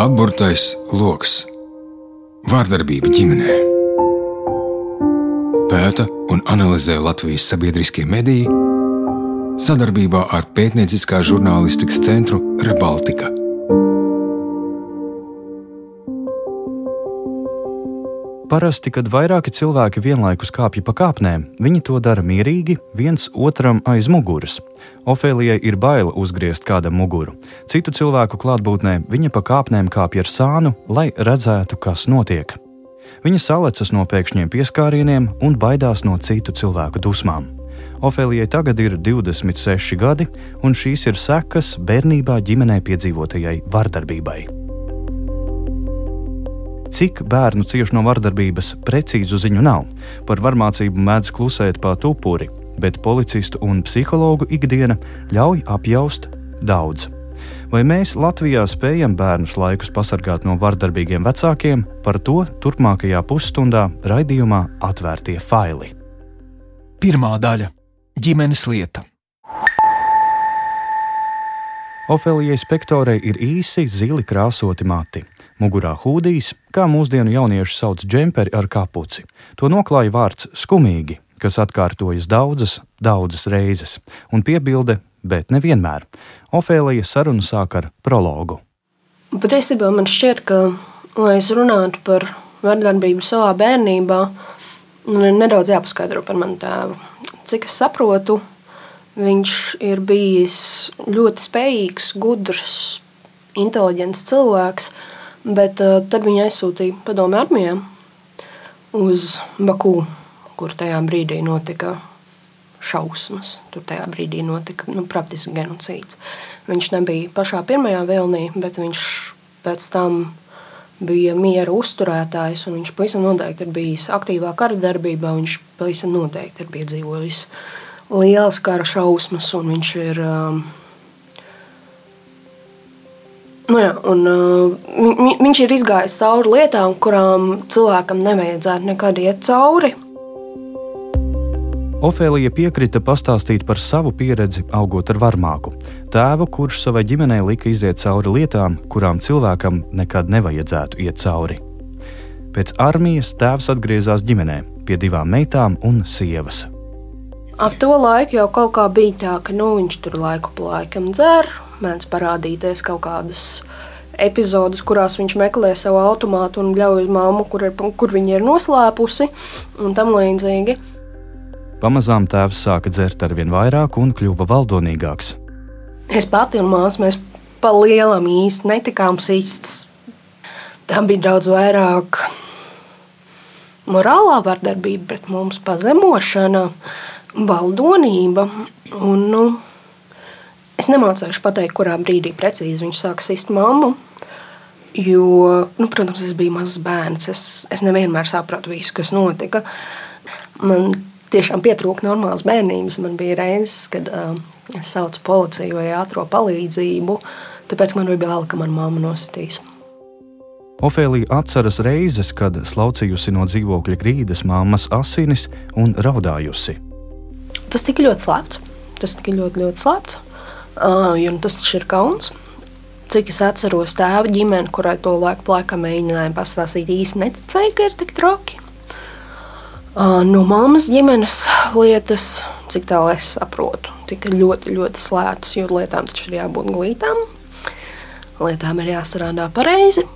Apburtais lokus - vārdarbība ģimenē. Pēta un analizē Latvijas sabiedriskie mediji sadarbībā ar pētnieciskā žurnālistikas centru Rebaltika. Parasti, kad vairāki cilvēki vienlaikus kāpj pa kāpnēm, viņi to dara mierīgi, viens otram aiz muguras. Ofēlijai ir baila uzgriezt kādam muguru. Citu cilvēku klātbūtnē viņa pa kāpnēm kāpj ar sānu, lai redzētu, kas notiek. Viņa salecas no pēkšņiem pieskārieniem un baidās no citu cilvēku dusmām. Ofēlijai tagad ir 26 gadi, un šīs ir sekas bērnībā ģimenē piedzīvotajai vardarbībai. Cik bērnu cieši no vardarbības, precīzu ziņu nav. Par varmācību mēdz klusēt pat upuri, bet policistu un psihologu ikdiena ļauj apjaust daudz. Vai mēs Latvijā spējam bērnus laikus pasargāt no vardarbīgiem vecākiem, par to turpmākajā pusstundā raidījumā atvērtie faili. Pirmā daļa - ģimenes lieta. Ofelijai Spektorai ir īsi zili krāsoti mati. Mugurā hūdijas, kā mūsdienu jaunieši sauc džemperi ar kapuci. To noklāja vārds skumīgi, kas atkārtojas daudzas, daudzas reizes, un piebilde, bet nevienmēr. Ofēlija sarunu sāk ar prologu. Patiesībā man šķiet, ka, lai es runātu par vardarbību savā bērnībā, man ir nedaudz jāpaskaidro par manu tēvu. Cik es saprotu, viņš ir bijis ļoti spējīgs, gudrs, inteliģents cilvēks. Bet uh, tad viņi aizsūtīja padomju armijā uz Baku, kur tajā brīdī notika šausmas. Tur tajā brīdī notika nu, praktiski genocīds. Viņš nebija pašā pirmajā vilnī, bet viņš pēc tam bija miera uzturētājs. Viņš pavisam noteikti ir bijis aktīvā kara darbībā. Viņš pavisam noteikti ir piedzīvojis lielas kara šausmas, viņš ir. Um, Nu jā, un, uh, viņš ir izgājis cauri lietām, kurām cilvēkam nevajadzētu nekad iet cauri. Ofēlija piekrita pastāstīt par savu pieredzi, augot ar varmāku. Tēvu, kurš savai ģimenei lika iziet cauri lietām, kurām cilvēkam nekad nevajadzētu iet cauri. Pēc armijas tēvs atgriezās ģimenē pie divām meitām un sievas. Ap to laiku jau kaut kā bija tā, ka nu, viņš tur laiku pa laikam dzer, mēdz parādīties kaut kādas epizodes, kurās viņš meklē savu automātu un bļauj uz mammu, kur, ir, kur viņa ir noslēpusi un tam līdzīgi. Pamazām tēvs sāka dzert ar vien vairāk un kļuva valdonīgāks. Es pati un māsa mēs pa lielam īsti netikām sīstas. Tā bija daudz vairāk morālā vardarbība pret mums, pazemošana, valdonība. Un, nu, Es nemācīšu pateikt, kurā brīdī precīzi viņš sāka sist mammu. Jo, nu, protams, es biju mazs bērns. Es, es nevienmēr sapratu visu, kas notika. Man tiešām pietrūka normālas bērnības. Man bija reizes, kad uh, es saucu policiju vai ātrā palīdzību, tāpēc man bija bail, ka mana mamma nositīs. Ofēlija atceras reizes, kad slaucījusi no dzīvokļa grīdas mammas asinis un raudājusi. Tas tika ļoti slēpts. Tas tika ļoti, ļoti slēpts. Uh, tas ir kauns. Cik es atceros tēva ģimeni, kurai to laiku plakā mēģināja pastāstīt, īsti neticēja, ka ir tik traki. Uh, no mammas ģimenes lietas, cik tālu es saprotu, tika ļoti, ļoti slēgtas, jo lietām taču ir jābūt glītām. Lietām ir jāstrādā pareizi.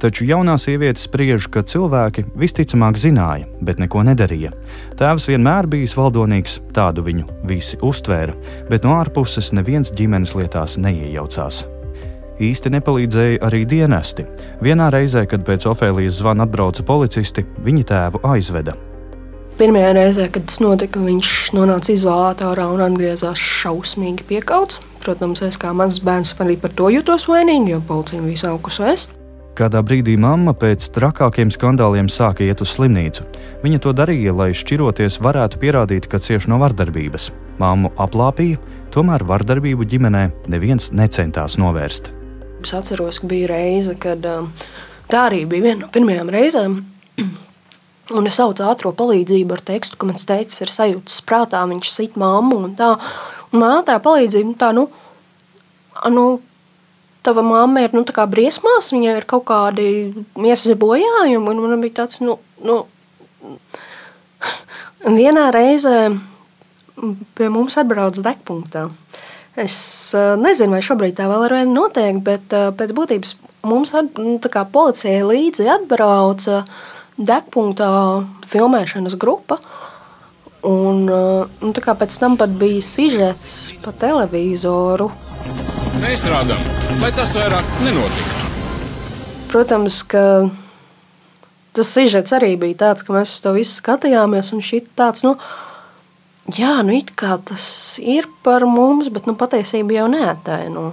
Taču jaunā sieviete spriež, ka cilvēki visticamāk zināja, bet neko nedarīja. Tēvs vienmēr bijis valdonīgs, tādu viņu visi uztvēra, bet no ārpuses neviens ģimenes lietās neiejaucās. Īsti nepalīdzēja arī dienesti. Vienā reizē, kad pēc Ofēlijas zvana atbrauca policisti, viņi tēvu aizveda. Pirmajā reizē, kad tas notika, viņš nonāca izolātorā un atgriezās šausmīgi piekauts. Protams, es kā mazs bērns arī par to jutos vainīgi, jo policija visu augusu es. Kādā brīdī mamma pēc trakākiem skandāliem sāka iet uz slimnīcu. Viņa to darīja, lai šķiroties varētu pierādīt, ka cieš no vardarbības. Māmu aplāpīja, tomēr vardarbību ģimenē neviens necentās novērst. Es atceros, ka bija reize, kad um, tā arī bija viena no pirmajām reizēm. Un es saucu ātrā palīdzību ar tekstu, ka mans teicis ir sajūtas prātā, viņš sit mammu un tā. Un man ātrā palīdzība, nu tā, nu, nu tava mamma ir nu, briesmās, viņai ir kaut kādi miesas bojājumi. Man bija tāds, nu, nu, vienā reizē pie mums atbrauc degpunktā. Es uh, nezinu, vai šobrīd tā vēl ar vienu notiek, bet uh, pēc būtības mums at, nu, policijai līdzi atbrauca degpunktā filmēšanas grupa. Un, uh, nu, pēc tam pat bija sižets pa televizoru. Mēs rādām, lai tas vairāk nenotiktu. Protams, ka tas sižets arī bija tāds, ka mēs uz to visu skatījāmies. Un šī tāds, nu, jā, nu it kā tas ir par mums, bet nu, patiesībā jau neataino.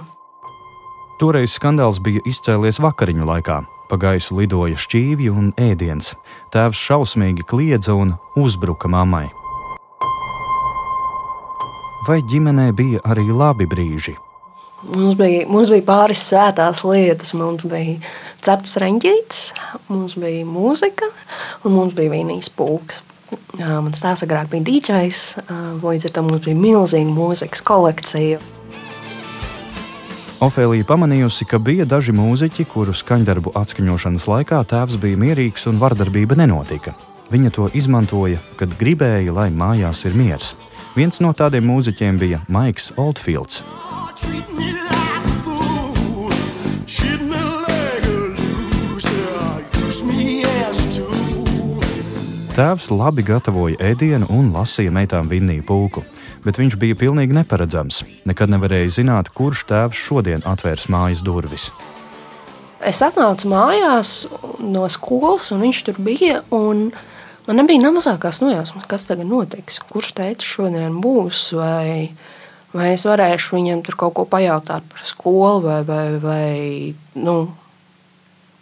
Toreiz skandāls bija izcēlies vakariņu laikā. Pa gaisu lidoja šķīvji un ēdiens. Tēvs šausmīgi kliedza un uzbruka mammai. Vai ģimenē bija arī labi brīži? Mums bija, mums bija pāris svētās lietas. Mums bija cepts reņģītis, mums bija mūzika un mums bija vīnijas pūks. Mans tēvs agrāk bija dīdžejs, līdz ar to mums bija milzīga mūzikas kolekcija. Ofēlija pamanījusi, ka bija daži mūziķi, kuru skaņdarbu atskaņošanas laikā tēvs bija mierīgs un vardarbība nenotika. Viņa to izmantoja, kad gribēja, lai mājās ir miers. Viens no tādiem mūziķiem bija Maiks Oldfields. Tēvs labi gatavoja ēdienu un lasīja meitām vinniju pulku, bet viņš bija pilnīgi neparedzams. Nekad nevarēja zināt, kurš tēvs šodien atvērs mājas durvis. Es atnācu mājās no skolas, un viņš tur bija. Man nebija ne mazākās nojausmas, kas tagad notiks. Kurš teica, šodien būs, vai, vai es varēšu viņam tur kaut ko pajautāt par skolu, vai, vai, vai nu,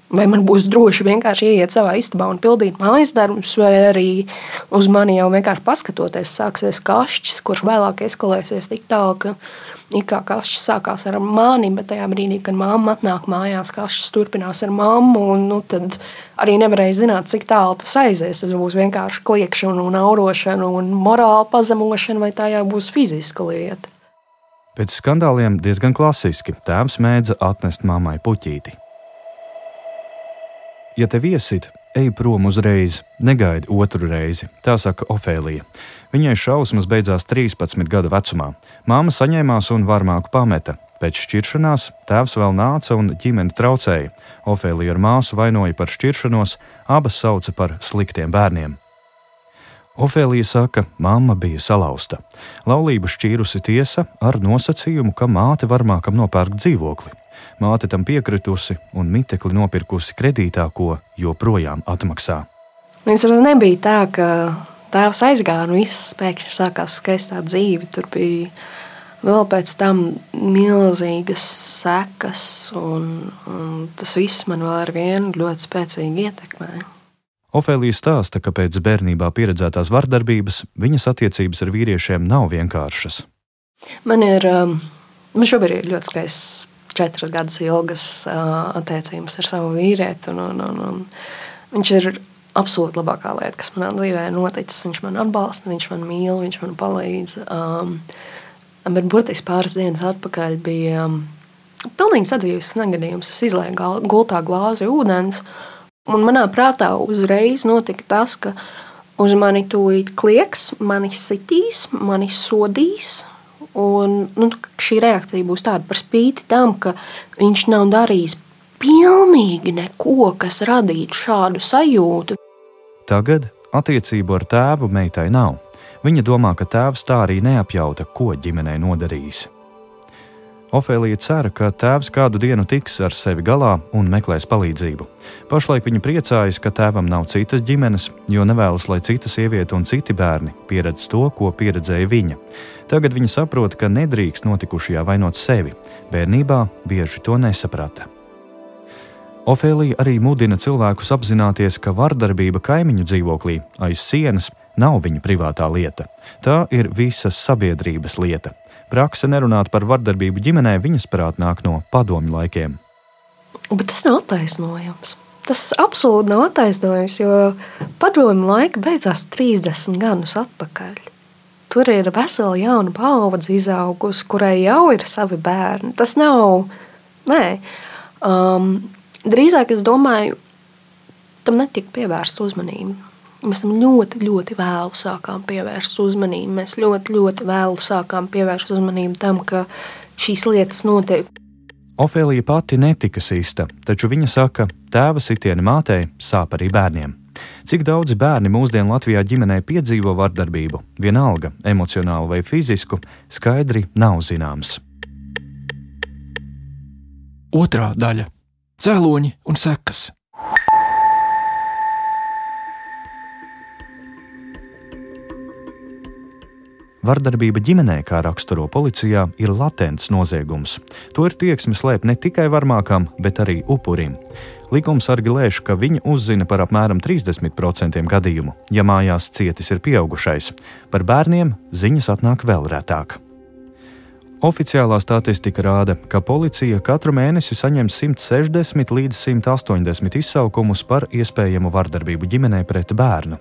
Vai man būs droši vienkārši ieiet savā istabā un pildīt mājas darbus, vai arī uz mani jau vienkārši paskatoties, sāksies kašķis, kurš vēlāk eskalēsies tik tālu, ka it kā kašķis sākās ar mani, bet tajā brīdī, kad mamma atnāk mājās, kašķis turpinās ar mammu, un nu, tad arī nevarēja zināt, cik tālu tas aizies. Tas būs vienkārši kliekšana un aurošana un morāla pazemošana, vai tā jau būs fiziska lieta. Pēc skandāliem diezgan klasiski tēvs mēdza atnest mammai puķīti. Ja tev iesit, ej prom uzreiz, negaidi otru reizi, tā saka Ofēlija. Viņai šausmas beidzās 13 gadu vecumā. Māma saņēmās un varmāku pameta. Pēc šķiršanās tēvs vēl nāca un ģimene traucēja. Ofēlija ar māsu vainoja par šķiršanos, abas sauca par sliktiem bērniem. Ofēlija saka, mamma bija salauzta. Laulību šķīrusi tiesa ar nosacījumu, ka māte varmākam nopērk dzīvokli. Māte tam piekritusi un mitekli nopirkusi kredītā, ko joprojām atmaksā. Viņš nebija tā, ka tēvs aizgāja un viss pēkšņi sākās skaistā dzīve. Tur bija vēl pēc tam milzīgas sekas, un, un tas viss man vēl ar vienu ļoti spēcīgi ietekmēja. Ofēlija stāsta, ka pēc bērnībā pieredzētās vardarbības viņas attiecības ar vīriešiem nav vienkāršas. Man ir, um, man šobrīd ir ļoti skaists četras gadus ilgas attiecības ar savu vīrieti. Un, un, un, un viņš ir absolūti labākā lieta, kas manā dzīvē ir noticis. Viņš man atbalsta, viņš man mīl, viņš man palīdz. Um, bet burtiski pāris dienas atpakaļ bija um, pilnīgi sadzīves negadījums. Es izlēju gultā glāzi ūdens, un manā prātā uzreiz notika tas, ka uz mani tūlīt klieks, mani sitīs, mani sodīs, Un, nu, šī reakcija būs tāda par spīti tam, ka viņš nav darījis pilnīgi neko, kas radītu šādu sajūtu. Tagad attiecību ar tēvu meitai nav. Viņa domā, ka tēvs tā arī neapjauta, ko ģimenei nodarījis. Ofēlija cer, ka tēvs kādu dienu tiks ar sevi galā un meklēs palīdzību. Pašlaik viņa priecājas, ka tēvam nav citas ģimenes, jo nevēlas, lai cita sieviete un citi bērni pieredz to, ko pieredzēja viņa. Tagad viņa saprot, ka nedrīkst notikušajā vainot sevi. Bērnībā bieži to nesaprata. Ofēlija arī mudina cilvēkus apzināties, ka vardarbība kaimiņu dzīvoklī aiz sienas nav viņa privātā lieta. Tā ir visas sabiedrības lieta. Prakse nerunāt par vardarbību ģimenē viņas prāt nāk no padomju laikiem. Bet tas nav attaisnojams. Tas absolūti nav attaisnojams, jo padomju laika beidzās 30 gadus atpakaļ. Tur ir vesela jauna paudze izaugusi, kurai jau ir savi bērni. Tas nav Nē, um, drīzāk es domāju, tam netika pievērsta uzmanība. Mēs tam ļoti, ļoti vēlu sākām pievērst uzmanību. Mēs ļoti, ļoti vēlu sākām pievērst uzmanību tam, ka šīs lietas notiek. Ofēlija pati netika sīsta, taču viņa saka, tēva sitieni mātei sāp arī bērniem. Cik daudzi bērni mūsdienu Latvijā ģimenē piedzīvo vardarbību, vienalga emocionālu vai fizisku, skaidri nav zināms. Otra daļa - cēloņi un sekas. Vardarbība ģimenē, kā raksturo policijā, ir latents noziegums. To ir tieksme slēpt ne tikai varmākam, bet arī upurim. Likumsargi lēš, ka viņi uzzina par apmēram 30% gadījumu, ja mājās cietis ir pieaugušais. Par bērniem ziņas atnāk vēl retāk. Oficiālā statistika rāda, ka policija katru mēnesi saņem 160 līdz 180 izsaukumus par iespējamu vardarbību ģimenē pret bērnu.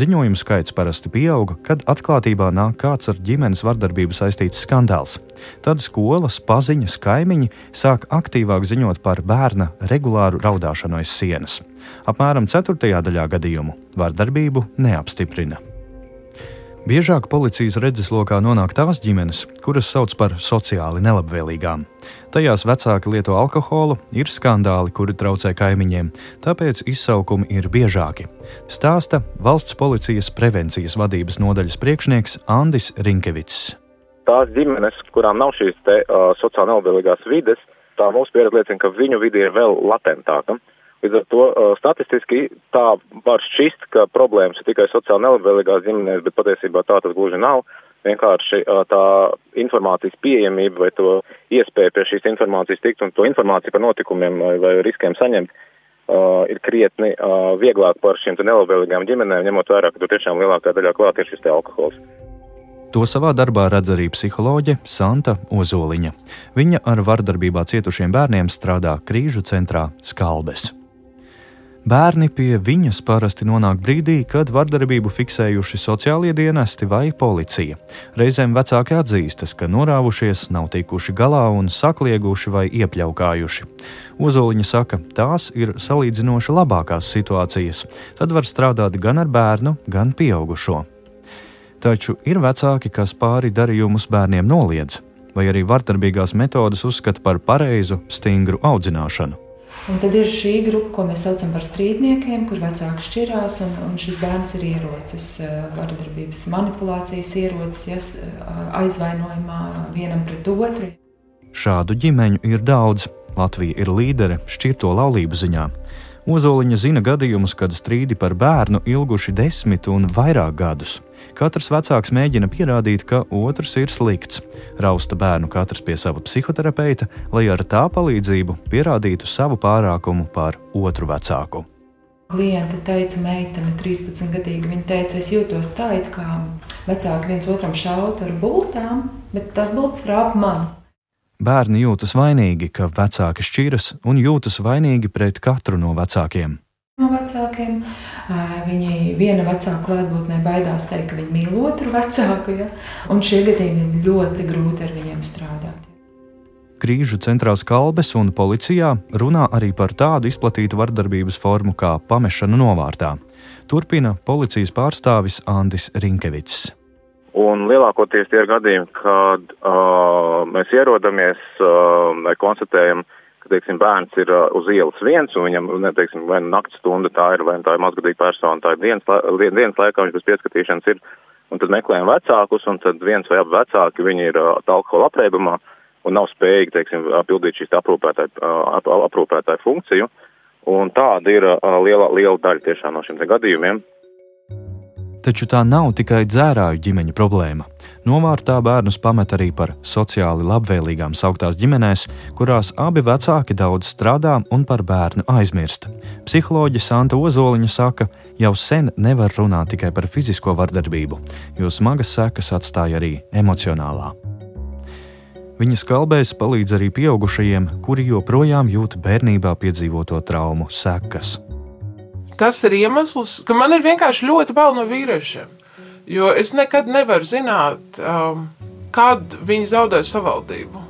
Ziņojumu skaits parasti pieauga, kad atklātībā nāk kāds ar ģimenes vardarbību saistīts skandāls. Tad skolas, paziņas, kaimiņi sāk aktīvāk ziņot par bērna regulāru raudāšanu aiz sienas. Apmēram ceturtajā daļā gadījumu vardarbību neapstiprina. Biežāk policijas redzeslokā nonāk tās ģimenes, kuras sauc par sociāli nelabvēlīgām. Tajās vecāki lieto alkoholu, ir skandāli, kuri traucē kaimiņiem, tāpēc izsaukumi ir biežāki. Stāsta valsts policijas prevencijas vadības nodaļas priekšnieks Andis Rinkevits. Tās ģimenes, kurām nav šīs te, uh, sociāli nelabvēlīgās vides, tā mūsu pieredze liecina, ka viņu vide ir vēl latentāka. Līdz ar to statistiski tā var šķist, ka problēmas ir tikai sociāli nelabvēlīgās ģimenēs, bet patiesībā tā tas gluži nav. Vienkārši tā informācijas pieejamība vai to iespēja pie šīs informācijas tikt un to informāciju par notikumiem vai, riskiem saņemt uh, ir krietni uh, vieglāk par šīm nelabvēlīgām ģimenēm, ņemot vērā, ka tur tiešām lielākā daļā klāt ir šis alkohols. To savā darbā redz arī psiholoģe Santa Ozoliņa. Viņa ar vardarbībā cietušiem bērniem strādā krīžu centrā Skalbes. Bērni pie viņas parasti nonāk brīdī, kad vardarbību fiksējuši sociālie dienesti vai policija. Reizēm vecāki atzīstas, ka norāvušies, nav tikuši galā un saklieguši vai iepļaukājuši. Ozoliņa saka, tās ir salīdzinoši labākās situācijas. Tad var strādāt gan ar bērnu, gan pieaugušo. Taču ir vecāki, kas pāri darījumus bērniem noliedz, vai arī vardarbīgās metodas uzskata par pareizu, stingru audzināšanu. Un tad ir šī grupa, ko mēs saucam par strīdniekiem, kur vecāki šķirās, un, un šis bērns ir ierocis, vardarbības manipulācijas ierocis, jas, aizvainojumā vienam pret otru. Šādu ģimeņu ir daudz. Latvija ir līdere šķirto laulību ziņā. Ozoliņa zina gadījumus, kad strīdi par bērnu ilguši desmit un vairāk gadus. Katrs vecāks mēģina pierādīt, ka otrs ir slikts. Rausta bērnu katrs pie sava psihoterapeita, lai ar tā palīdzību pierādītu savu pārākumu pār otru vecāku. Kliente teica, meitene, 13 gadīga. Viņa teica, es jūtos tā, it kā vecāki viens otram šautu ar bultām, bet tas bults rāp mani. Bērni jūtas vainīgi, ka vecāki šķiras, un jūtas vainīgi pret katru no vecākiem no vecākiem. Viņi viena vecāka klātbūtnē baidās teikt, ka viņi mīl otru vecāku, ja? un šie gadījumi ir ļoti grūti ar viņiem strādāt. Krīžu centrās kalbes un policijā runā arī par tādu izplatītu vardarbības formu kā pamešana novārtā. Turpina policijas pārstāvis Andis Rinkevits. Un lielākoties tie ir gadījumi, kad uh, mēs ierodamies uh, vai konstatējam uh, ka, teiksim, bērns ir uz ielas viens, un viņam, ne, teiksim, vai nu naktas stunda tā ir, vai tā ir mazgadīga persona, tā ir dienas, dienas laikā viņš bez pieskatīšanas ir, un tad meklējam vecākus, un tad viens vai abi vecāki, viņi ir alkohola apreibumā un nav spējīgi, teiksim, pildīt šīs aprūpētāju, ap, aprūpētāju funkciju, un tāda ir liela, liela daļa tiešām no šiem gadījumiem. Taču tā nav tikai dzērāju ģimeņa problēma. Novārtā bērnus pamet arī par sociāli labvēlīgām sauktās ģimenēs, kurās abi vecāki daudz strādā un par bērnu aizmirst. Psiholoģija Santa Ozoliņa saka, jau sen nevar runāt tikai par fizisko vardarbību, jo smagas sekas atstāja arī emocionālā. Viņa skalbēs palīdz arī pieaugušajiem, kuri joprojām jūt bērnībā piedzīvoto traumu sekas. Tas ir iemesls, ka man ir vienkārši ļoti bail no vīriešiem. Jo es nekad nevaru zināt, um, kad viņi zaudēs savaldību.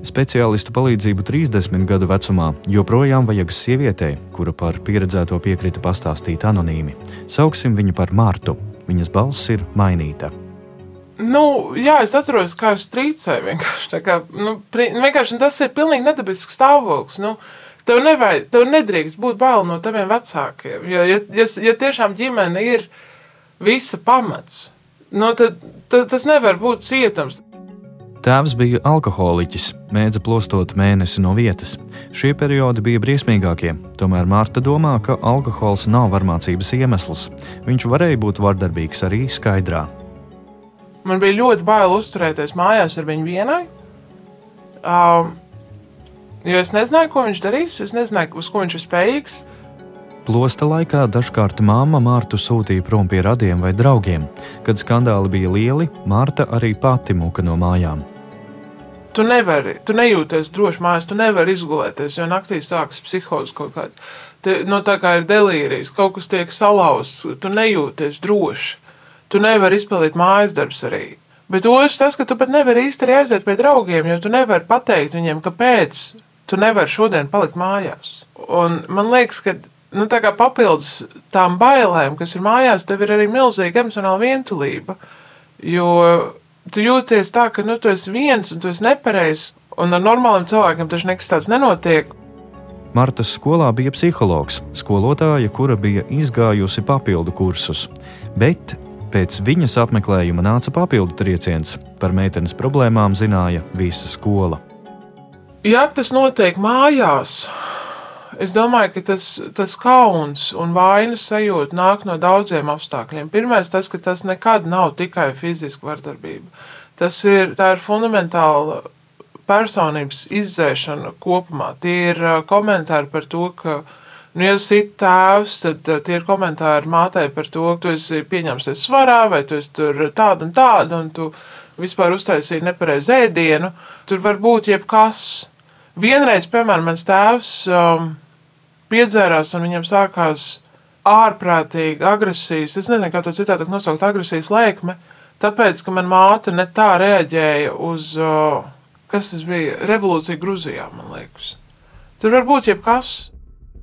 Speciālistu palīdzību 30 gadu vecumā joprojām vajag sievietei, kura par pieredzēto piekrita pastāstīt anonīmi. Sauksim viņu par Mārtu. Viņas balss ir mainīta. Nu, jā, es atceros, kā es strīdēju. Vienkārši, kā, nu, vienkārši tas ir pilnīgi nedabisks stāvoklis. Nu, tev, nevajag, tev nedrīkst būt bail no taviem vecākiem. Jo, ja, ja, ja tiešām ģimene ir visa pamats, nu, tad, tad tas nevar būt cietums. Tēvs bija alkoholiķis, mēdza plostot mēnesi no vietas. Šie periodi bija briesmīgākie, tomēr Mārta domā, ka alkohols nav varmācības iemesls. Viņš varēja būt vardarbīgs arī skaidrā. Man bija ļoti bail uzturēties mājās ar viņu vienai. Um, jo es nezināju, ko viņš darīs, es nezināju, uz ko viņš ir spējīgs. Plosta laikā dažkārt māma Mārtu sūtīja prom pie radiem vai draugiem. Kad skandāli bija lieli, Mārta arī pati muka no mājām. Tu nevari, tu nejūties droši mājās, tu nevari izgulēties, jo naktī sākas psihozes kaut kāds. Te, no tā kā ir delīrijas, kaut kas tiek salauzts, tu nejūties droši. Tu nevari izpildīt mājas darbus arī. Bet otrs tas, ka tu pat nevari īsti arī aiziet pie draugiem, jo tu nevari pateikt viņiem, kāpēc tu nevari šodien palikt mājās. Un man liekas, ka nu, papildus tām bailēm, kas ir mājās, tev ir arī milzīga emocionāla vientulība. Jo tu jūties tā, ka nu, tu esi viens un tu esi nepareizs, un ar normāliem cilvēkiem taču nekas tāds nenotiek. Martas skolā bija psihologs, skolotāja, kura bija izgājusi papildu kursus, bet pēc viņas apmeklējuma nāca papildu trieciens. Par meitenes problēmām zināja visa skola. Ja tas notiek mājās, es domāju, ka tas, tas kauns un vainas sajūta nāk no daudziem apstākļiem. Pirmais, tas, ka tas nekad nav tikai fiziska vardarbība. Tas ir, ir fundamentāla personības izdzēšana kopumā. Tie ir komentāri par to, ka, nu, ja sit tēvs, tad tie ir komentāri mātei par to, ka tu esi pieņemsies svarā, vai tu esi tur tāda un tāda, un tu vispār uztaisīji nepareizu ēdienu. Tur var būt jebkas. Vienreiz, piemēram, mans tēvs um, piedzērās un viņam sākās ārprātīgi agresijas, es nezinu, kā to citādi nosaukt, agresijas lēkme, tāpēc, ka man māte ne tā reaģēja uz, kas tas bija, revolūcija Gruzijā, man liekas. Tur var būt jebkas.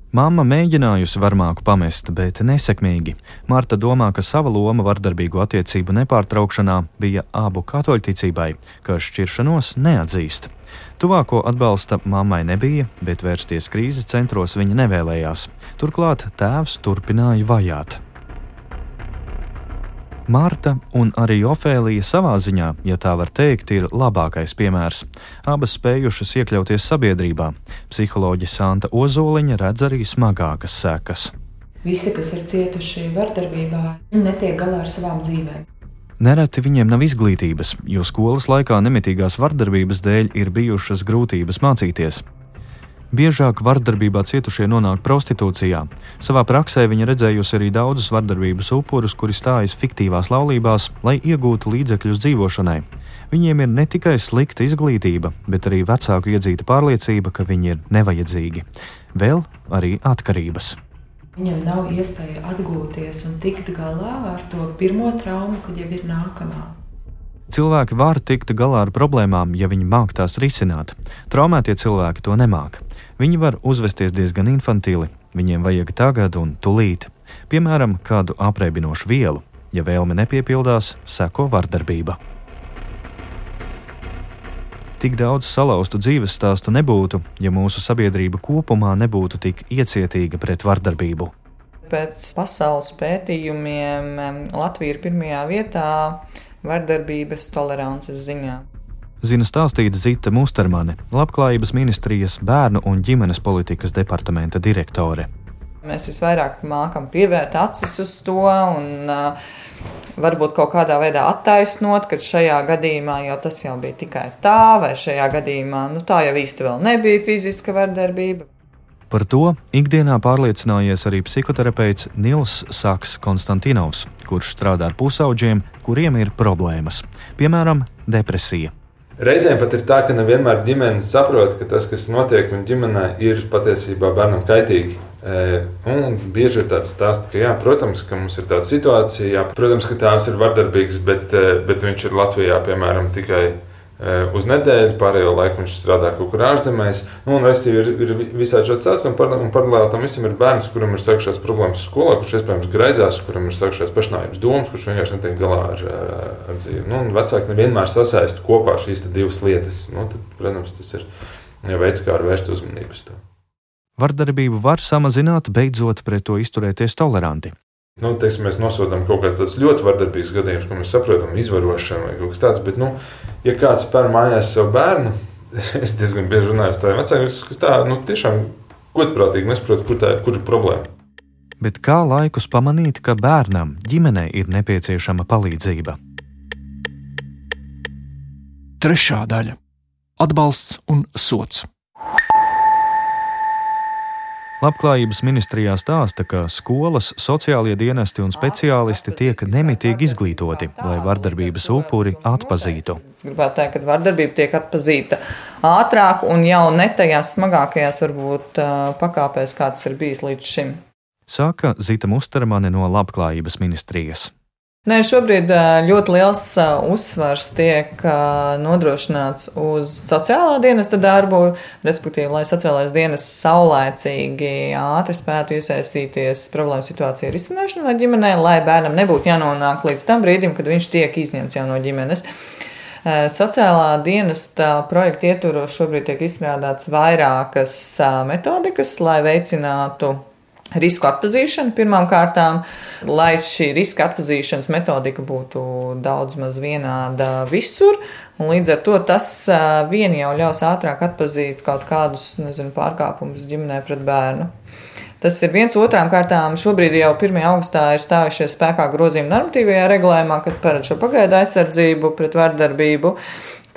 Māma mēģinājusi varmāku pamest, bet nesekmīgi. Marta domā, ka sava loma vardarbīgu attiecību nepārtraukšanā bija abu katoļticībai, ka šķiršanos neatzīst. Tuvāko atbalsta mammai nebija, bet vērsties krīzes centros viņa nevēlējās. Turklāt tēvs turpināja vajāt. Marta un arī Ofēlija savā ziņā, ja tā var teikt, ir labākais piemērs. Abas spējušas iekļauties sabiedrībā. Psiholoģija Santa Ozoliņa redz arī smagākas sekas. Visi, kas ir cietuši vardarbībā, netiek galā ar savām dzīvēm. Nereti viņiem nav izglītības, jo skolas laikā nemitīgās vardarbības dēļ ir bijušas grūtības mācīties. Biežāk vardarbībā cietušie nonāk prostitūcijā. Savā praksē viņa redzējusi arī daudzus vardarbības upurus, kuri stājas fiktīvās laulībās, lai iegūtu līdzekļus dzīvošanai. Viņiem ir ne tikai slikta izglītība, bet arī vecāku iedzīta pārliecība, ka viņi ir nevajadzīgi. Vēl arī atkarības. Viņam nav iespēja atgūties un tikt galā ar to pirmo traumu, kad jau ir nākamā. Cilvēki var tikt galā ar problēmām, ja viņi māk tās risināt. Traumētie cilvēki to nemāk. Viņi var uzvesties diezgan infantili, viņiem vajag tagad un tūlīt. Piemēram, kādu apreibinošu vielu. Ja vēlme nepiepildās, seko vardarbība. Tik daudz salauztu dzīves stāstu nebūtu, ja mūsu sabiedrība kopumā nebūtu tik iecietīga pret vardarbību. Pēc pasaules pētījumiem Latvija ir pirmajā vietā vardarbības tolerances ziņā. Zina stāstīt Zita Mustermane, Labklājības ministrijas bērnu un ģimenes politikas departamenta direktore. Mēs visvairāk mākam pievērt acis uz to un uh, varbūt kaut kādā veidā attaisnot, ka šajā gadījumā jau tas jau bija tikai tā, vai šajā gadījumā nu, tā jau īsti vēl nebija fiziska vardarbība. Par to ikdienā pārliecinājies arī psihoterapeits Nils Saks Konstantinovs, kurš strādā ar pusauģiem, kuriem ir problēmas, piemēram, depresija. Reizēm pat ir tā, ka nevienmēr ģimene saprot, ka tas, kas notiek viņu ģimenē, ir patiesībā bērnam kaitīgi. E, un bieži ir tāds stāsts, ka, jā, protams, ka mums ir tāda situācija, jā, protams, ka tēvs ir vardarbīgs, bet, e, bet viņš ir Latvijā, piemēram, tikai uz nedēļu, pārējo laiku viņš strādā kaut kur ārzemēs. Nu, un, restīvi, ir, ir visādi šādi stāsti, un, par, un paralēli tam visam ir bērns, kuram ir sākušās problēmas skolā, kurš iespējams graizās, kuram ir sākušās pašnāvības domas, kurš vienkārši netiek galā ar, ar, ar dzīvi. Nu, un vecāki nevienmēr sasaist kopā šīs divas lietas. Nu, tad, protams, tas ir veids, kā vērst uzmanību uz to. Vardarbību var samazināt, beidzot pret to izturēties toleranti. Nu, teiksim, mēs nosodām kaut kādus ļoti vardarbīgus gadījumus, ko mēs saprotam, izvarošanu vai kaut kas tāds. Bet, nu, ja kāds spēr mājās savu bērnu, es diezgan bieži runāju ar tādiem vecākiem, kas tā nu, tiešām godprātīgi nesaprot, kur, tā, kur ir problēma. Bet kā laikus pamanīt, ka bērnam, ģimenei ir nepieciešama palīdzība? Trešā daļa - atbalsts un sots. Labklājības ministrijā stāsta, ka skolas, sociālie dienesti un speciālisti tiek nemitīgi izglītoti, lai vardarbības upuri atpazītu. Es gribētu teikt, ka vardarbība tiek atpazīta ātrāk un jau ne tajās smagākajās varbūt pakāpēs, kāds ir bijis līdz šim. Sāka Zita Mustermane no Labklājības ministrijas. Nē, šobrīd ļoti liels uzsvars tiek nodrošināts uz sociālā dienesta darbu, respektīvi, lai sociālais dienas saulēcīgi ātri spētu iesaistīties problēmu situāciju risināšanā ģimenē, lai bērnam nebūtu jānonāk līdz tam brīdim, kad viņš tiek izņemts jau no ģimenes. Sociālā dienesta projekta ietvaros šobrīd tiek izstrādāts vairākas metodikas, lai veicinātu risku atpazīšanu pirmām kārtām, lai šī riska atpazīšanas metodika būtu daudz maz vienāda visur. Un līdz ar to tas vien jau ļaus ātrāk atpazīt kaut kādus nezinu, pārkāpumus ģimenē pret bērnu. Tas ir viens otrām kārtām. Šobrīd jau 1. augustā ir stājušies spēkā grozījumi normatīvajā regulējumā, kas paredz šo pagaidu aizsardzību pret vardarbību.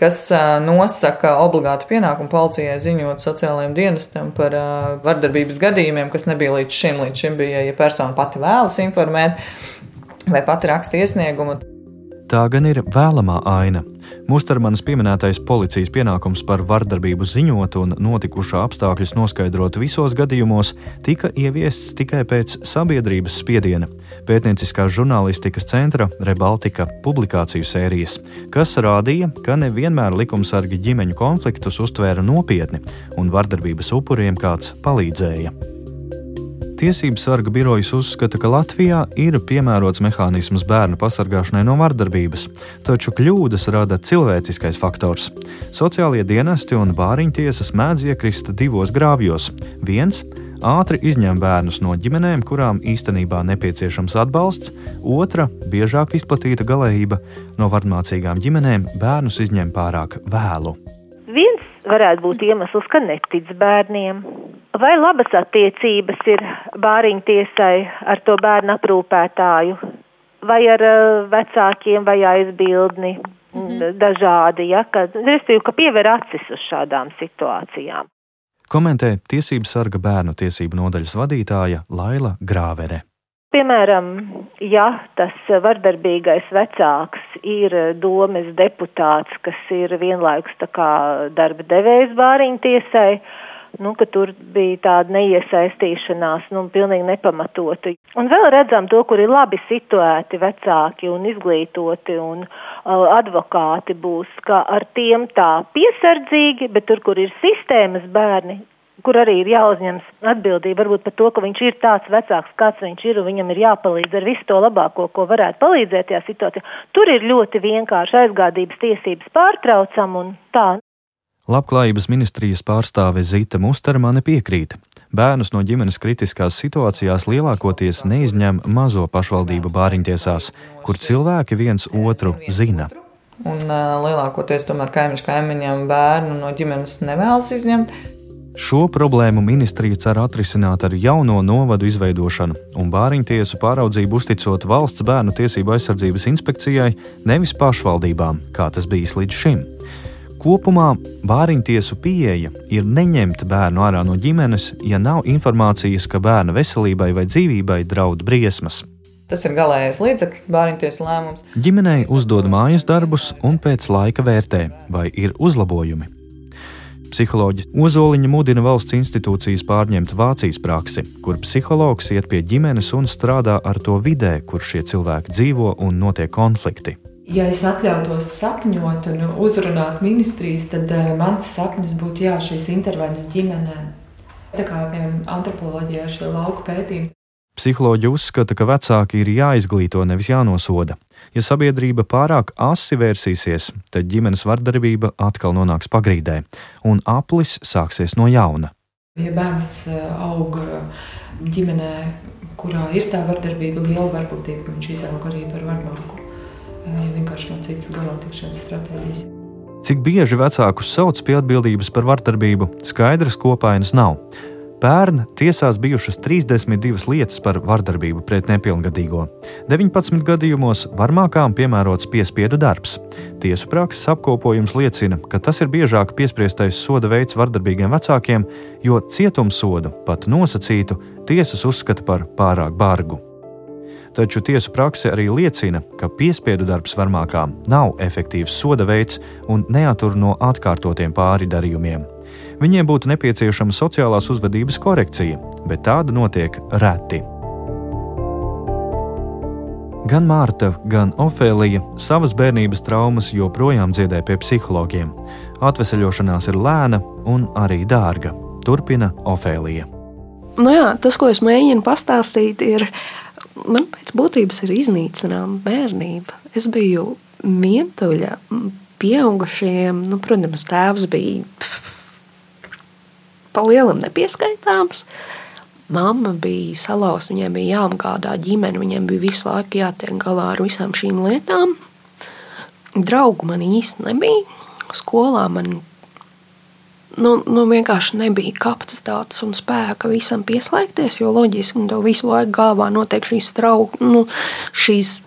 Kas nosaka obligātu pienākumu policijai ziņot sociālajiem dienestam par vardarbības gadījumiem, kas nebija līdz šim. Līdz šim bija, ja persona pati vēlas informēt vai pati raksta iesniegumu. Tā gan ir vēlamā aina. Mustermanas pieminētais policijas pienākums par vardarbību ziņot un notikušā apstākļus noskaidrot visos gadījumos tika ieviests tikai pēc sabiedrības spiediena pētnieciskās žurnālistikas centra Rebaltika publikāciju sērijas, kas rādīja, ka nevienmēr likumsargi ģimeņu konfliktus uztvēra nopietni un vardarbības upuriem kāds palīdzēja. Tiesības sarga birojas uzskata, ka Latvijā ir piemērots mehānisms bērnu pasargāšanai no vardarbības, taču kļūdas rada cilvēciskais faktors. Sociālie dienesti un bāriņtiesas mēdz iekrist divos grāvjos. Viens ātri izņem bērnus no ģimenēm, kurām īstenībā nepieciešams atbalsts, otra, biežāk izplatīta galējība, no vardmācīgām ģimenēm bērnus izņem pārāk vēlu. Viens varētu būt iemesls, ka netic bērniem vai labas attiecības ir bāriņtiesai ar to bērnu aprūpētāju, vai ar uh, vecākiem, vai aizbildni. Mm -hmm. Dažādi, ja, ka, restīvi, ka piever acis uz šādām situācijām. Komentē Tiesību sarga bērnu tiesību nodaļas vadītāja Laila Grāvere. Piemēram, ja tas vardarbīgais vecāks ir domes deputāts, kas ir vienlaikus darba devējs bāriņtiesai, nu, ka tur bija tāda neiesaistīšanās, nu, pilnīgi nepamatota. Un vēl redzam to, kur ir labi situēti vecāki un izglītoti un uh, advokāti būs, ka ar tiem tā piesardzīgi, bet tur, kur ir sistēmas bērni, kur arī ir jāuzņemas atbildība varbūt par to, ka viņš ir tāds vecāks, kāds viņš ir, un viņam ir jāpalīdz ar visu to labāko, ko varētu palīdzēt tajā situācijā. Tur ir ļoti vienkārši aizgādības tiesības pārtraucam un tā. Labklājības ministrijas pārstāve Zita Mustermane piekrīt. Bērnus no ģimenes kritiskās situācijās lielākoties neizņem mazo pašvaldību bāriņtiesās, kur cilvēki viens otru zina. Un uh, lielākoties tomēr kaimiņš kaimiņam bērnu no ģimenes nevēlas izņemt. Šo problēmu ministrija cer atrisināt ar jauno novadu izveidošanu un bāriņtiesu pāraudzību uzticot valsts bērnu tiesību aizsardzības inspekcijai, nevis pašvaldībām, kā tas bijis līdz šim. Kopumā bāriņtiesu pieeja ir neņemt bērnu ārā no ģimenes, ja nav informācijas, ka bērna veselībai vai dzīvībai draud briesmas. Tas ir galīgais līdzeklis, bāriņtiesas lēmums. Ģimenei uzdod mājas darbus un pēc laika vērtē, vai ir uzlabojumi. Psiholoģi Ozoliņa mudina valsts institūcijas pārņemt Vācijas praksi, kur psihologs iet pie ģimenes un strādā ar to vidē, kur šie cilvēki dzīvo un notiek konflikti. Ja es atļautos sapņot un uzrunāt ministrijas, tad uh, mans sapnis būtu jā, šīs intervences ģimenēm. Tā kā piemēram antropoloģijā šie lauku pētījumi. Psiholoģi uzskata, ka vecāki ir jāizglīto, nevis jānosoda. Ja sabiedrība pārāk asi vērsīsies, tad ģimenes vardarbība atkal nonāks pagrīdē, un aplis sāksies no jauna. Ja bērns aug ģimenē, kurā ir tā vardarbība, liela varbūtība, ka viņš izaug arī par varbāku ja vienkārši no citas galā tikšanas stratēģijas. Cik bieži vecākus sauc pie atbildības par vardarbību, skaidrs kopainas nav. Pērn tiesās bijušas 32 lietas par vardarbību pret nepilngadīgo. 19 gadījumos varmākām piemērots piespiedu darbs. Tiesu prakses apkopojums liecina, ka tas ir biežāk piespriestais soda veids vardarbīgiem vecākiem, jo cietumsodu, pat nosacītu, tiesas uzskata par pārāk bargu taču tiesu prakse arī liecina, ka piespiedu darbs varmākām nav efektīvs soda veids un neatur no atkārtotiem pāri darījumiem. Viņiem būtu nepieciešama sociālās uzvedības korekcija, bet tāda notiek reti. Gan Mārta, gan Ofēlija savas bērnības traumas joprojām dziedē pie psihologiem. Atveseļošanās ir lēna un arī dārga. Turpina Ofēlija. Nu jā, tas, ko es mēģinu pastāstīt, ir man pēc būtības ir iznīcināma bērnība. Es biju vientuļa, pieaugušajiem, nu, protams, tēvs bija pa lielam nepieskaitāms. Mamma bija salauzta, viņai bija jāapgādā ģimene, viņiem bija visu laiku jātiek galā ar visām šīm lietām. Draugu man īsti nebija. Skolā man nu, nu vienkārši nebija kapacitātes un spēka visam pieslēgties, jo loģiski tev visu laiku galvā notiek šīs traumas, nu, šīs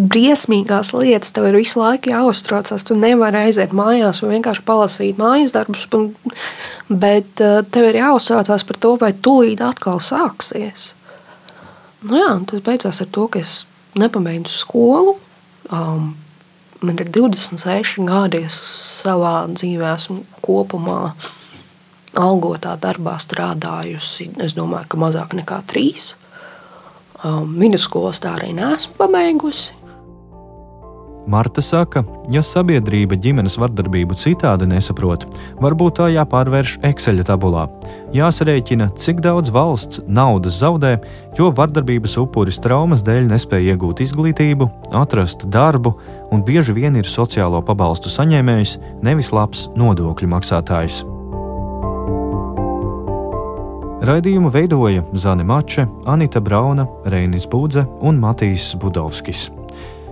briesmīgās lietas. Tev ir visu laiku jāuztraucas. Tu nevari aiziet mājās un vienkārši palasīt mājas darbus, bet eh, tev ir jāuztraucas par to, vai tūlīt atkal sāksies. Nu jā, tas beidzās ar to, ka es nepabeidzu skolu. Um, man ir 26 gadi, es savā dzīvē esmu kopumā algotā darbā strādājusi. Es domāju, ka mazāk nekā trīs. Um, Vidusskolas tā arī neesmu pabeigusi. Marta saka, ja sabiedrība ģimenes vardarbību citādi nesaprot, varbūt tā jāpārvērš Excel tabulā. Jāsarēķina, cik daudz valsts naudas zaudē, jo vardarbības upuris traumas dēļ nespēja iegūt izglītību, atrast darbu un bieži vien ir sociālo pabalstu saņēmējs, nevis labs nodokļu maksātājs. Raidījumu veidoja Zane Mače, Anita Brauna, Reinis Budze un Matīs Budovskis.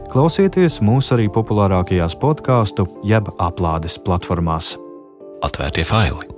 Klausieties mūsu arī populārākajās podkāstu jeb aplādes platformās. Atvērtie faili!